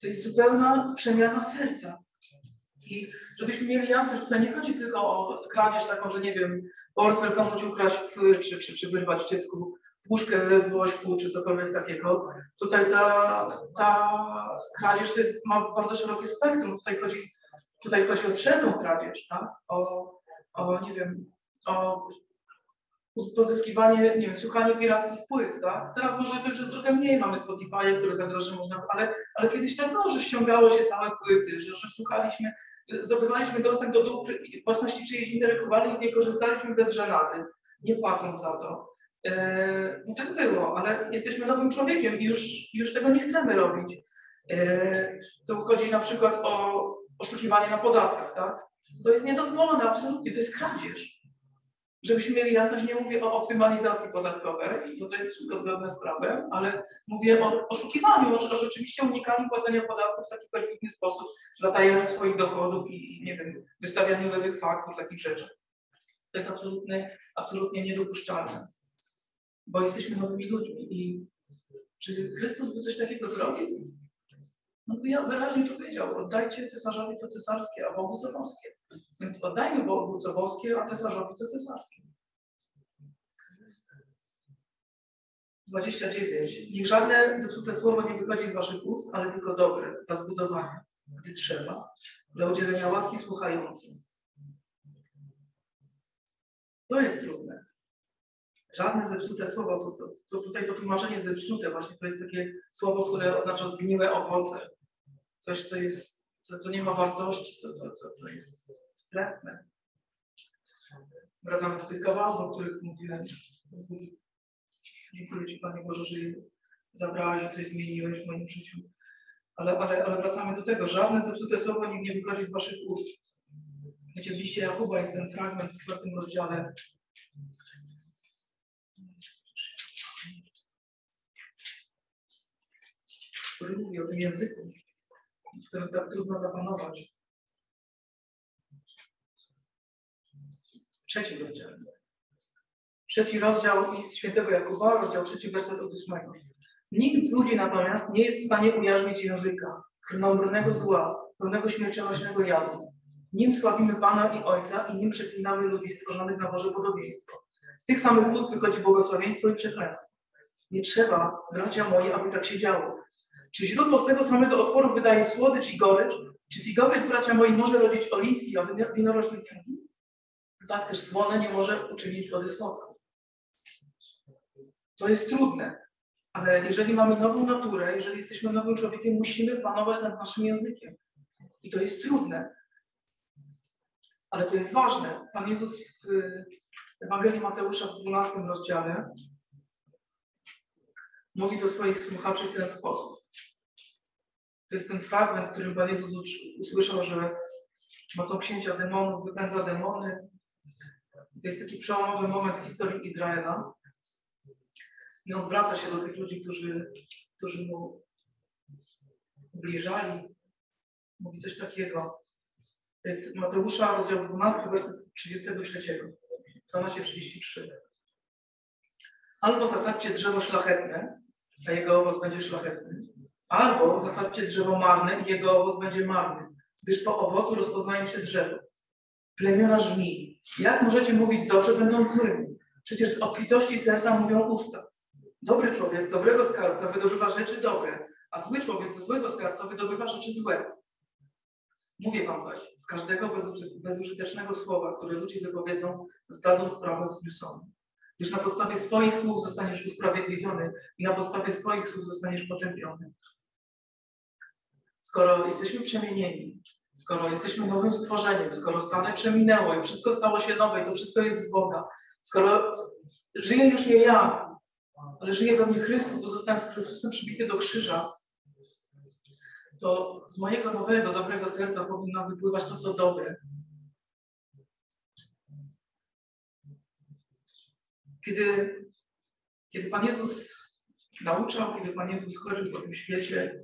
To jest zupełna przemiana serca. I żebyśmy mieli jasność, tutaj nie chodzi tylko o kradzież taką, że nie wiem, portfel komuś ukraść czy, czy, czy wyrwać dziecku puszkę z wośpu czy cokolwiek takiego. Tutaj ta, ta kradzież to jest, ma bardzo szerokie spektrum. Tutaj chodzi, tutaj chodzi o wszelką kradzież, tak? O, o nie wiem, o pozyskiwanie, nie wiem, słuchanie pirackich płyt, tak? Teraz może też jest trochę mniej, mamy Spotify, które za że można, ale, ale kiedyś tak było, że ściągało się całe płyty, że, że słuchaliśmy, zdobywaliśmy dostęp do dóbr własności czyjejś intelektualnej i nie korzystaliśmy bez żenady, nie płacąc za to. E, no tak było, ale jesteśmy nowym człowiekiem i już, już tego nie chcemy robić. E, to chodzi na przykład o oszukiwanie na podatkach, tak? To jest niedozwolone, absolutnie, to jest kradzież. Żebyśmy mieli jasność, nie mówię o optymalizacji podatkowej, bo to jest wszystko zgodne z prawem, ale mówię o oszukiwaniu, o rzeczywiście unikaniu płacenia podatków w taki perfidny sposób, zatajaniu swoich dochodów i, nie wiem, wystawianiu lewych faktur, takich rzeczy. To jest absolutnie, absolutnie niedopuszczalne bo jesteśmy nowymi ludźmi. I czy Chrystus by coś takiego zrobił? No ja wyraźnie powiedział, oddajcie cesarzowi co cesarskie, a Bogu co boskie. Więc oddajmy Bogu co boskie, a cesarzowi co cesarskie. 29. Niech żadne zepsute słowo nie wychodzi z waszych ust, ale tylko dobre, dla zbudowania, gdy trzeba, dla udzielenia łaski słuchającym. To jest trudne. Żadne zepsute słowo, to, to, to tutaj to tłumaczenie zepsute właśnie to jest takie słowo, które oznacza zgniłe owoce. Coś, co jest, co, co nie ma wartości, co, co, co, co jest wstrętne. Wracamy do tych kawałów, o których mówiłem. Dziękuję Ci, Panie Boże, że je zabrałeś i coś zmieniłeś w moim życiu. Ale, ale, ale wracamy do tego. Żadne zepsute słowo nikt nie wychodzi z Waszych ust. Wiecie, w liście Jakuba jest ten fragment w czwartym rozdziale, który mówi o tym języku, w którym tak trudno zapanować. Trzeci rozdział. Trzeci rozdział list świętego Jakuba, rozdział trzeci, werset od ósmego. Nikt z ludzi natomiast nie jest w stanie ujarzmić języka, krnąbrnego zła, pełnego śmiercionośnego jadu. Nim sławimy Pana i Ojca i nim przeklinamy ludzi stworzonych na Boże podobieństwo. Z tych samych ust wychodzi błogosławieństwo i przekleństwo. Nie trzeba, bracia moi, aby tak się działo. Czy źródło z tego samego otworu wydaje słodycz i gorycz? Czy figowiec, bracia moi, może rodzić oliwki, a winorośl figi? Tak też słone nie może uczynić wody słodką. To jest trudne, ale jeżeli mamy nową naturę, jeżeli jesteśmy nowym człowiekiem, musimy panować nad naszym językiem. I to jest trudne. Ale to jest ważne. Pan Jezus w Ewangelii Mateusza w 12 rozdziale mówi do swoich słuchaczy w ten sposób. To jest ten fragment, w którym Pan Jezus usłyszał, że mocą księcia demonów wypędza demony. To jest taki przełomowy moment w historii Izraela. I on zwraca się do tych ludzi, którzy, którzy mu ubliżali. Mówi coś takiego. To jest Mateusza, rozdział 12, werset 33. 12:33. Albo zasadźcie drzewo szlachetne, a jego owoc będzie szlachetny. Albo zasadźcie drzewo marne i jego owoc będzie marny, gdyż po owocu rozpoznaje się drzewo. Plemiona żmi. Jak możecie mówić dobrze, będąc złymi? Przecież z obfitości serca mówią usta. Dobry człowiek z dobrego skarbca wydobywa rzeczy dobre, a zły człowiek ze złego skarbca wydobywa rzeczy złe. Mówię wam zaś, z każdego bezużytecznego słowa, które ludzie wypowiedzą, zdadzą sprawę w dniu. Gdyż na podstawie swoich słów zostaniesz usprawiedliwiony i na podstawie swoich słów zostaniesz potępiony. Skoro jesteśmy przemienieni, skoro jesteśmy nowym stworzeniem, skoro stare przeminęło i wszystko stało się nowe i to wszystko jest z Boga, skoro żyję już nie ja, ale żyje we mnie Chrystus, bo zostałem z Chrystusem przybity do krzyża, to z mojego nowego, dobrego serca powinno wypływać to, co dobre. Kiedy, kiedy Pan Jezus nauczał, kiedy Pan Jezus chodził po tym świecie,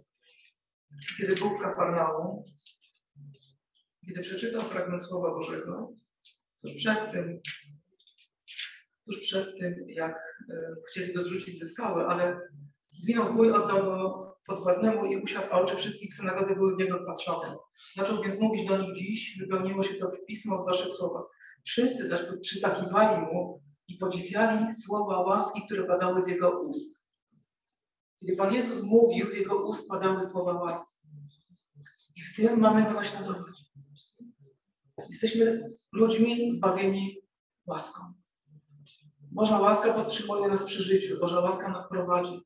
kiedy był w Kafarnaum, kiedy przeczytał fragment Słowa Bożego, tuż przed tym, tuż przed tym, jak e, chcieli go zrzucić ze skały, ale zwinął zwój, oddał go podwładnemu i usiadł, a oczy wszystkich w synagodze były w niego wpatrzone. Zaczął więc mówić do nich dziś, wypełniło się to w pismo w waszych słowach. Wszyscy zaś przytakiwali mu i podziwiali słowa łaski, które padały z jego ust. Kiedy Pan Jezus mówił, z jego ust padały słowa łaski. I w tym mamy go naśladować. Jesteśmy ludźmi zbawieni łaską. Boża łaska podtrzymuje nas przy życiu, Boża łaska nas prowadzi.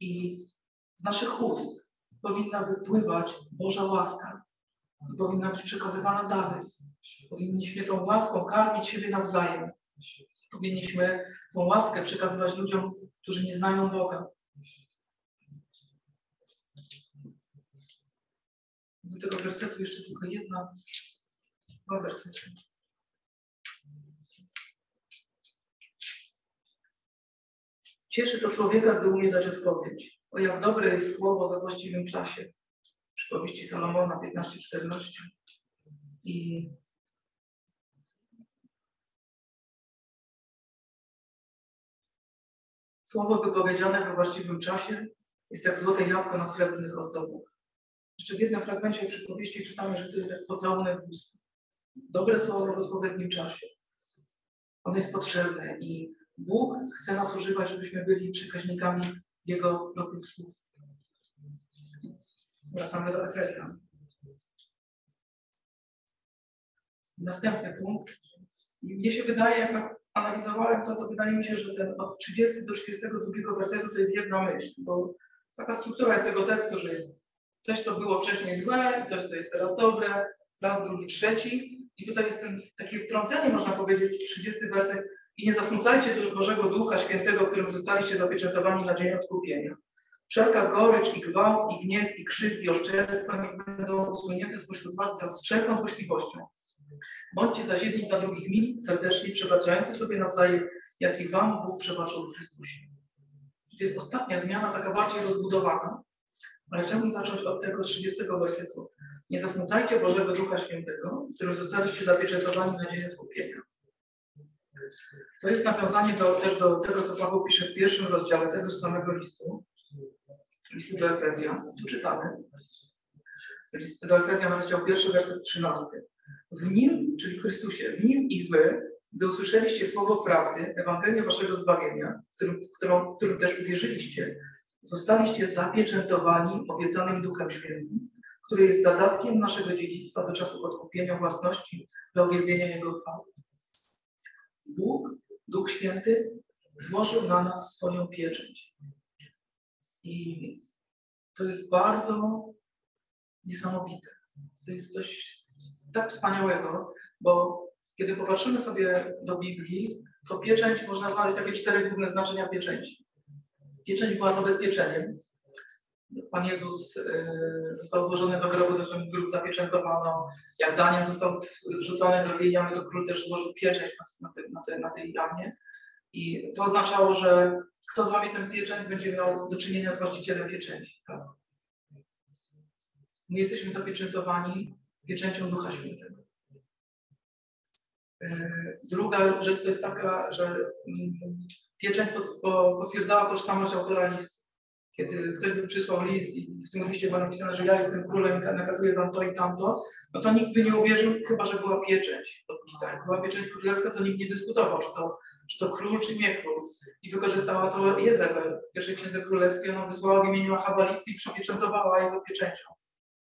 I z naszych ust powinna wypływać Boża łaska. I powinna być przekazywana dalej. Powinniśmy tą łaską karmić siebie nawzajem. Powinniśmy tą łaskę przekazywać ludziom, którzy nie znają Boga. Do tego wersetu jeszcze tylko jedna, dwa wersety. Cieszy to człowieka, gdy umie dać odpowiedź. O jak dobre jest słowo we właściwym czasie. Przypowieści Salomona 15-14. I słowo wypowiedziane we właściwym czasie jest jak złote jabłko na srebrnych ozdobach. Jeszcze w jednym fragmencie przypowieści czytamy, że to jest jak pocałunek w ust. Dobre słowo w odpowiednim czasie. Ono jest potrzebne i Bóg chce nas używać, żebyśmy byli przekaźnikami Jego dobrych słów. Wracamy do Efezjan. Następny punkt. Mnie się wydaje, jak tak analizowałem to, to wydaje mi się, że ten od 30 do 32 wersetu to jest jedna myśl, bo taka struktura jest tego tekstu, że jest coś, co było wcześniej złe, coś, co jest teraz dobre, raz, drugi, trzeci. I tutaj jest ten takie wtrącenie, można powiedzieć, 30 werset. I nie zasmucajcie do Bożego Ducha Świętego, którym zostaliście zapieczętowani na dzień odkupienia. Wszelka gorycz i gwałt, i gniew, i krzyk, i oszczerstwa nie będą usunięte spośród was wraz z wszelką złośliwością. Bądźcie zaś jedni dla drugich mili, serdecznie przebaczający sobie nawzajem, jak i wam Bóg przebaczył w Chrystusie. To jest ostatnia zmiana, taka bardziej rozbudowana, ale chciałbym zacząć od tego 30 wersetu. Nie zasmucajcie Bożego Ducha Świętego, którym zostaliście zapieczętowani na dzień odkupienia. To jest nawiązanie do, też do tego, co Paweł pisze w pierwszym rozdziale tego samego listu, listu do Efezjan. Tu czytamy. List do Efezjan, rozdział pierwszy, werset 13. W Nim, czyli w Chrystusie, w Nim i Wy, gdy usłyszeliście słowo prawdy, Ewangelię Waszego zbawienia, w którym, w w którym też uwierzyliście, zostaliście zapieczętowani obiecanym Duchem Świętym, który jest zadatkiem naszego dziedzictwa do czasu odkupienia własności, do uwielbienia Jego chwały. Bóg, Duch Święty, złożył na nas swoją pieczęć. I to jest bardzo niesamowite. To jest coś tak wspaniałego, bo kiedy popatrzymy sobie do Biblii, to pieczęć można znaleźć takie cztery główne znaczenia pieczęci. Pieczęć była zabezpieczeniem. Pan Jezus y, został złożony do grobu, też grób zapieczętowano. Jak Daniel został wrzucony do jej jamy, to król też złożył pieczęć na, te, na, te, na tej jamie. I to oznaczało, że kto złamie ten pieczęć, będzie miał do czynienia z właścicielem pieczęci. Tak? My jesteśmy zapieczętowani pieczęcią Ducha Świętego. Y, druga rzecz to jest taka, że mm, pieczęć potwierdzała tożsamość autora listu. Kiedy ktoś by przysłał list i w tym liście było napisane, że ja jestem królem nakazuję wam to i tamto, no to nikt by nie uwierzył, chyba że była pieczęć podbita. Była pieczęć królewska, to nikt nie dyskutował, czy to, czy to król, czy nie król. I wykorzystała to Jezebel. W pierwszej księdze królewskiej ona wysłała w imieniu Ahaba listy i przypieczętowała jego pieczęcią.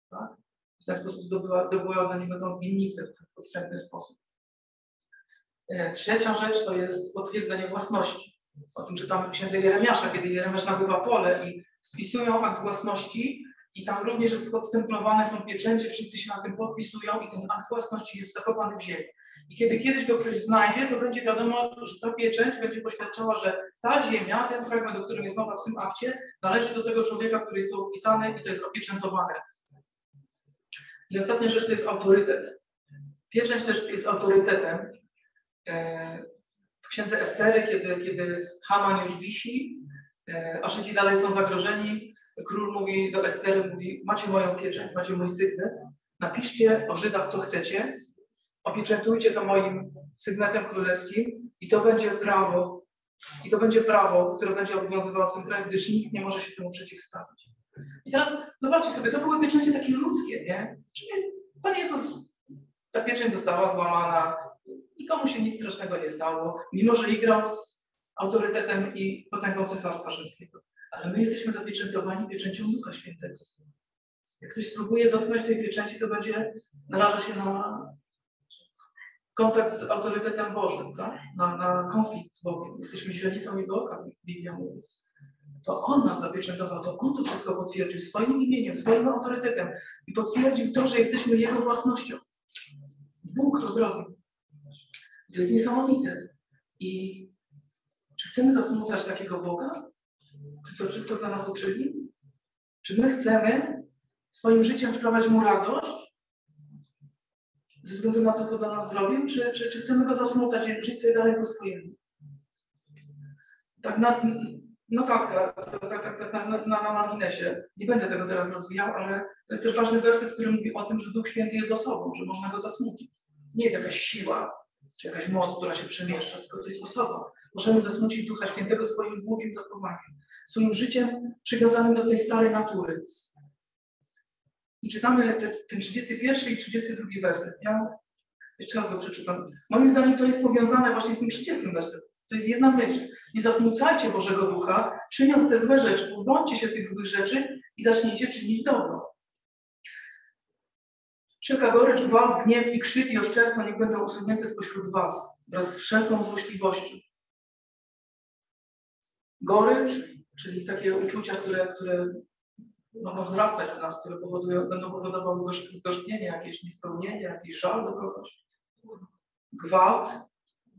Tak? Ten sposób zdobyła, zdobyła niego tą winnicę w podstępny sposób. E, trzecia rzecz to jest potwierdzenie własności. O tym czytamy w księdze Jeremiasza, kiedy Jeremiasz nabywa pole i spisują akt własności I tam również jest podstemplowane, są pieczęcie, wszyscy się na tym podpisują i ten akt własności jest zakopany w ziemi. I kiedy kiedyś go ktoś znajdzie, to będzie wiadomo, że ta pieczęć będzie poświadczała, że ta ziemia, ten fragment, o którym jest mowa w tym akcie, należy do tego człowieka, który jest tu opisany i to jest opieczętowane. I ostatnia rzecz to jest autorytet. Pieczęć też jest autorytetem. E, w księdze Estery, kiedy, kiedy Haman już wisi, e, a Żydzi dalej są zagrożeni, król mówi do Estery, mówi, macie moją pieczęć, macie mój sygnet, napiszcie o Żydach, co chcecie, opieczętujcie to moim sygnetem królewskim i to będzie prawo, i to będzie prawo, które będzie obowiązywało w tym kraju, gdyż nikt nie może się temu przeciwstawić. I teraz zobaczcie sobie, to były pieczęcie takie ludzkie, nie? Czyli Pan Jezus, ta pieczęć została złamana, nikomu się nic strasznego nie stało, mimo że igrał z autorytetem i potęgą Cesarstwa Rzymskiego. Ale my jesteśmy zapieczętowani pieczęcią Ducha Świętego. Jak ktoś spróbuje dotknąć tej pieczęci, to będzie naraża się na kontakt z autorytetem Bożym, tak? na, na konflikt z Bogiem. Jesteśmy źrenicą Jego oka, Biblia mówi. To On nas zapieczętował, to On to wszystko potwierdził swoim imieniem, swoim autorytetem i potwierdził to, że jesteśmy Jego własnością. Bóg to zrobił. To jest niesamowite. I czy chcemy zasmucać takiego Boga, który to wszystko dla nas uczyli? Czy my chcemy swoim życiem sprawiać Mu radość? Ze względu na to, co dla nas zrobił? Czy, czy, czy chcemy Go zasmucać i żyć sobie dalej po swojemu? Tak na, notatka, tak, tak, tak, na, na, na marginesie. Nie będę tego teraz rozwijał, ale to jest też ważny werset, który mówi o tym, że Duch Święty jest osobą, że można Go zasmucić. Nie jest jakaś siła, czy jakaś moc, która się przemieszcza, tylko to jest osoba. Możemy zasmucić Ducha Świętego swoim głupim zachowaniem, swoim życiem przywiązanym do tej starej natury. I czytamy te, ten 31 i 32 werset. Ja jeszcze raz go przeczytam. Moim zdaniem to jest powiązane właśnie z tym 30 wersetem. To jest jedna myśl. Nie zasmucajcie Bożego Ducha, czyniąc te złe rzeczy. Pozbądźcie się tych złych rzeczy i zacznijcie czynić dobro. Wszelka gorycz, gwałt, gniew i krzyk i oszczerstwo niech będą usunięte spośród was wraz z wszelką złośliwością. Gorycz, czyli takie uczucia, które, które mogą wzrastać w nas, które powodują, będą powodowały zgorzknienie, jakieś niespełnienie, jakiś żal do kogoś. Gwałt,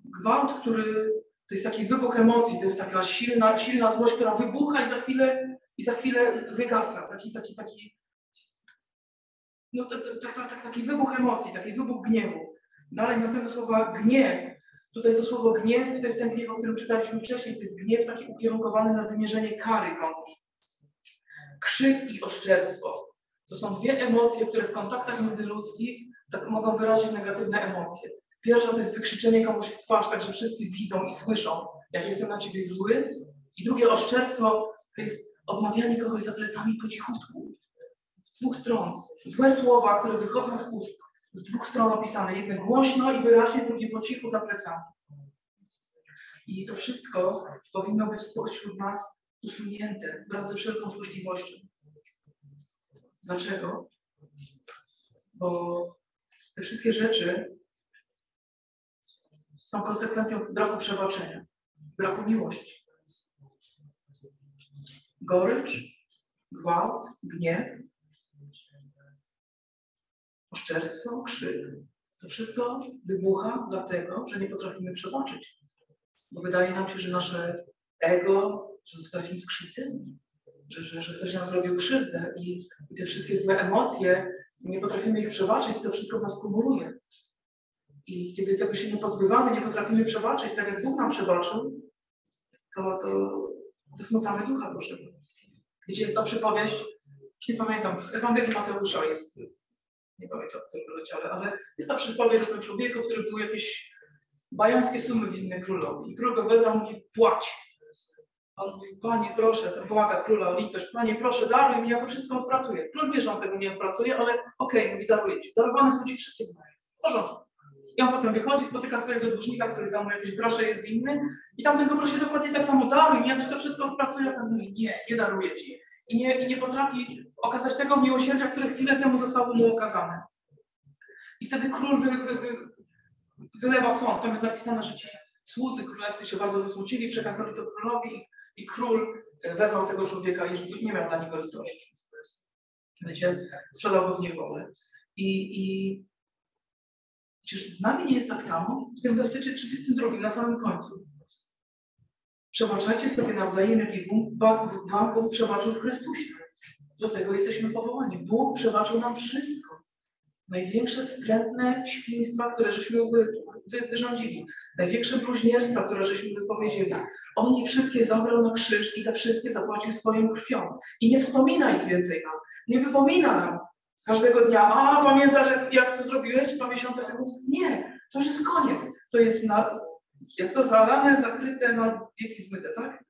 gwałt, który to jest taki wybuch emocji, to jest taka silna, silna złość, która wybucha i za chwilę, i za chwilę wygasa. Taki, taki, taki, no, to, to, to, taki wybuch emocji, taki wybuch gniewu. Dalej następne słowa gniew. Tutaj to słowo gniew to jest ten gniew, o którym czytaliśmy wcześniej. To jest gniew taki ukierunkowany na wymierzenie kary komuś. Krzyk i oszczerstwo. To są dwie emocje, które w kontaktach międzyludzkich tak mogą wyrazić negatywne emocje. Pierwsza to jest wykrzyczenie komuś w twarz, tak że wszyscy widzą i słyszą, jak jestem na ciebie zły. I drugie oszczerstwo to jest odmawianie kogoś za plecami po cichutku. Z dwóch stron. Złe słowa, które wychodzą z ust, z dwóch stron opisane. Jedne głośno i wyraźnie, drugie po cichu za plecami. I to wszystko powinno być spośród nas usunięte wraz ze wszelką złośliwością. Dlaczego? Bo te wszystkie rzeczy są konsekwencją braku przebaczenia, braku miłości. Gorycz, gwałt, gniew, oszczerstwo, krzyk. To wszystko wybucha dlatego, że nie potrafimy przebaczyć. Bo wydaje nam się, że nasze ego, że zostaliśmy skrzywdzeni, że, że, że ktoś nam zrobił krzywdę i, i te wszystkie złe emocje, nie potrafimy ich przebaczyć, to wszystko w nas kumuluje. I kiedy tego się nie pozbywamy, nie potrafimy przebaczyć, tak jak Bóg nam przebaczył, to, to zasmucamy Ducha Bożego. Gdzie jest ta przypowieść? Nie pamiętam, w Ewangelii Mateusza jest, nie pamiętam w którym rozdziale, ale jest ta przypowieść o tym człowieku, który był jakieś bajańskie sumy winny królowi. I król go wezwał mówi, płać. On mówi, panie proszę, to błaga króla o litość, panie proszę, daruj mi, ja to wszystko odpracuję. Król wie, że on tego nie odpracuje, ale okej, okay, mówi, daruję ci. Darowane są ci wszystkie znaje. W porządku. I on potem wychodzi, spotyka swojego dłużnika, który tam mu jakieś grosze jest winny i tam tego prosi dokładnie tak samo, daruj mi, jak to wszystko odpracuje, a ten mówi, nie, nie daruję ci. I nie, I nie potrafi okazać tego miłosierdzia, które chwilę temu zostało mu okazane. I wtedy król wy, wy, wy, wylewa sąd. Tam jest napisane, że ci słudzy królewscy się bardzo zasmucili, przekazali to królowi i król wezwał tego człowieka i nie miał dla niego litości. Wiecie, sprzedał go w niewolę. I, i czyż z nami nie jest tak samo? W tym wersecie 32 na samym końcu. Przebaczajcie sobie nawzajem, jak i wam Bóg przebaczył w Chrystusie. Do tego jesteśmy powołani. Bóg przebaczył nam wszystko. Największe wstrętne świństwa, które żeśmy wy, wy, wyrządzili, największe bluźnierstwa, które żeśmy wypowiedzieli, On je wszystkie zabrał na krzyż i za wszystkie zapłacił swoją krwią. I nie wspomina ich więcej nam. Nie wypomina nam każdego dnia, a pamiętasz jak, jak to zrobiłeś dwa miesiące temu? Nie, to już jest koniec. To jest na, jak to zalane, zakryte, na wieki zmyte, tak?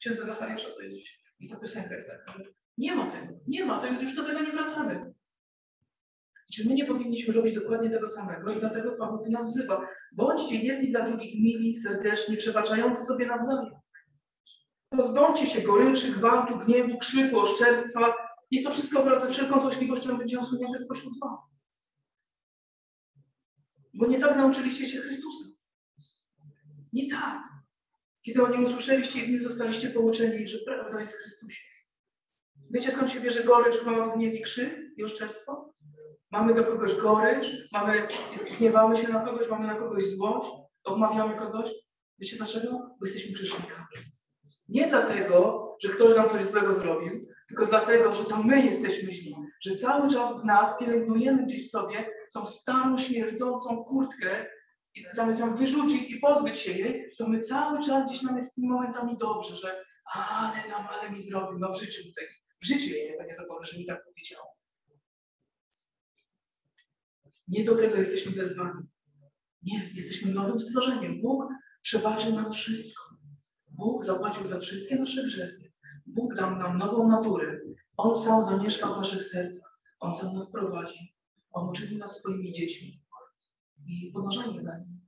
Księdza Zachariasza to jest i ta piosenka jest taka, że nie ma tego, nie ma, to już do tego nie wracamy. Czy my nie powinniśmy robić dokładnie tego samego? I dlatego Pan Bóg nas wzywa. Bądźcie jedni dla drugich mili, serdeczni, przebaczający sobie nawzajem. Pozbądźcie się goryczy, gwałtu, gniewu, krzyku, oszczerstwa. Niech to wszystko wraz ze wszelką złośliwością będzie usunięte spośród was. Bo nie tak nauczyliście się Chrystusa. Nie tak. Kiedy o nim usłyszeliście i w nim zostaliście pouczeni, że prawda jest w Chrystusie. Wiecie skąd się bierze gorycz, gwałt, gniew i krzyk i oszczerstwo? Mamy do kogoś gorycz, mamy, gniewamy się na kogoś, mamy na kogoś złość, odmawiamy kogoś. Wiecie dlaczego? Bo jesteśmy grzesznikami. Nie dlatego, że ktoś nam coś złego zrobił, tylko dlatego, że to my jesteśmy źli. Że cały czas w nas pielęgnujemy gdzieś w sobie tą starą, śmierdzącą kurtkę i zamiast ją wyrzucić i pozbyć się jej, to my cały czas gdzieś nam jest z tymi momentami dobrze, że ale nam, ale mi zrobił, no w życiu tutaj, w życiu jej tego nie że mi tak powiedział. Nie do tego jesteśmy wezwani. Nie, jesteśmy nowym stworzeniem. Bóg przebaczył nam wszystko. Bóg zapłacił za wszystkie nasze grzechy. Bóg dał nam nową naturę. On sam zamieszka w naszych sercach. On sam nas prowadzi. On uczyni nas swoimi dziećmi. I podążajmy za nim.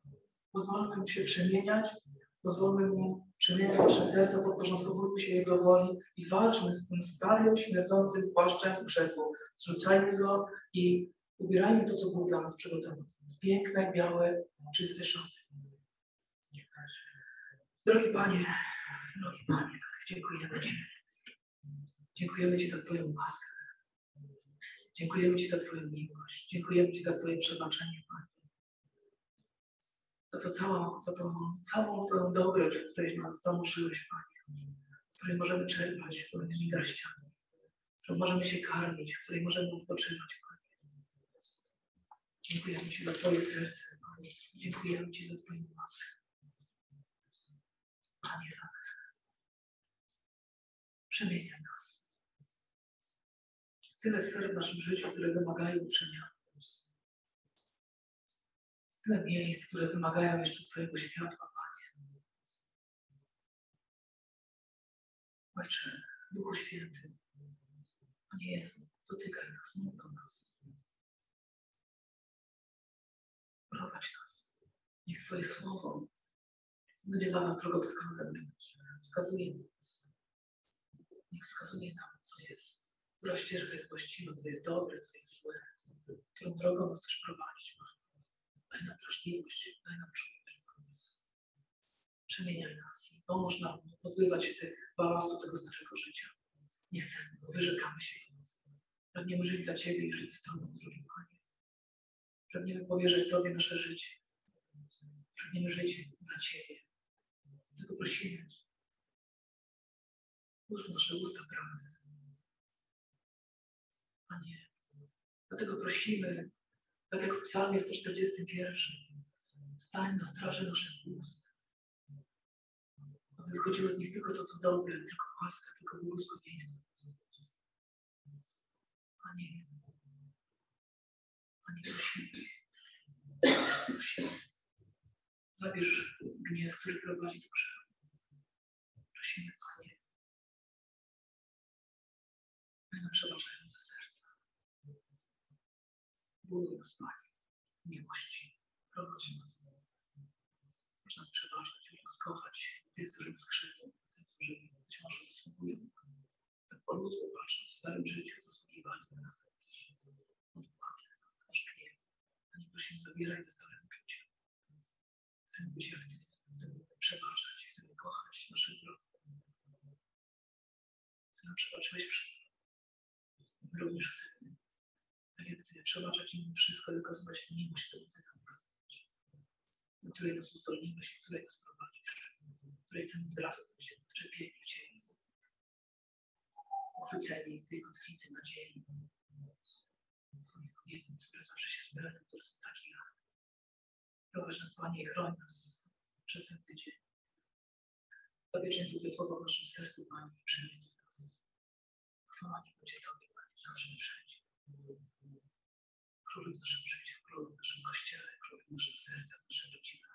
Pozwólmy mu się przemieniać. Pozwólmy mu przemieniać nasze serca, podporządkowujmy się Jego woli i walczmy z tym starym, śmierdzącym płaszczem grzechu. Zrzucajmy go i Ubierajmy to, co było dla nas przygotowane. Piękne, białe, czyste szaty. Drogi Panie, drogi Panie, tak, dziękujemy Ci. Dziękujemy Ci za Twoją łaskę. Dziękujemy Ci za Twoją miłość. Dziękujemy Ci za Twoje przebaczenie, Panie. Za to całą, za tą całą Twoją dobroć, której nas zanurzyłeś, Panie. Której możemy czerpać pełnymi garściami. W której możemy się karmić, w której możemy odpoczywać, Dziękujemy Ci za Twoje serce, Panie. Dziękujemy Ci za Twoją łaskę. Panie, tak. Przemieniaj. Tyle sfer w naszym życiu, które wymagają przemiany. Tyle miejsc, które wymagają jeszcze Twojego światła, Panie. Ojcze, Duchu Święty, Panie Jezu, dotykaj nas, mów do nas. prowadź nas. Niech Twoje słowo będzie dla nas drogowskazem. Wskazuje nas. Niech wskazuje nam, co jest, która ścieżka jest właściwa, co jest dobre, co jest złe, którą drogą nas chcesz prowadzić. Daj nam wrażliwość, daj nam czułość. Przemieniaj nas i pomóż nam się tych bałastu tego starego życia. Nie chcemy, wyrzekamy się. Pragniemy żyć dla Ciebie i żyć z Tobą, drogi Panie. Pragniemy powierzyć Tobie nasze życie. Pragniemy żyć dla Ciebie. Tylko prosimy. Uż nasze usta prawdy. Panie, dlatego prosimy, tak jak w psalmie 141, stań na straży naszych ust. Aby wychodziło z nich tylko to, co dobre, tylko łaska, tylko błogosławieństwo. Panie, Panie, prosimy. Prosimy. Zabierz gniew, który prowadzi do grzechu. Prosimy, Panie. Daj nam przebaczające serca. Panie, w miłości. Prowadź nas. Możesz nas przebaczać, możesz nas kochać. Tych, którzy nas krzywdzą, tych, którzy być może zasługują. Tak po ludzku patrząc w starym życiu zasługiwali na nas prosimy, zabieraj te stare uczucia. Chcemy być jak Ty, chcemy przebaczać, chcemy kochać naszych wrogów. Ty nam przebaczyłeś wszystko. My również chcemy, przebaczać im wszystko i okazywać miłość, Ty nam okazywać. Do której nas uzdolniłeś, do której nas prowadzisz, do której chcemy wzrastać, wczepieni w Ciebie. Uchwyceni tej kotwicy nadziei, Twoich obietnic, które zawsze się spełnią, które są takie Prowadź nas, Panie, i chroń nas przez ten tydzień. Zapieczętuj te słowa w naszym sercu, Panie, i przynieś nas. Chwała nie będzie Tobie, Panie, zawsze i wszędzie królem w naszym życiu, królem w naszym kościele, królem w naszym sercu, w naszej rodzinie.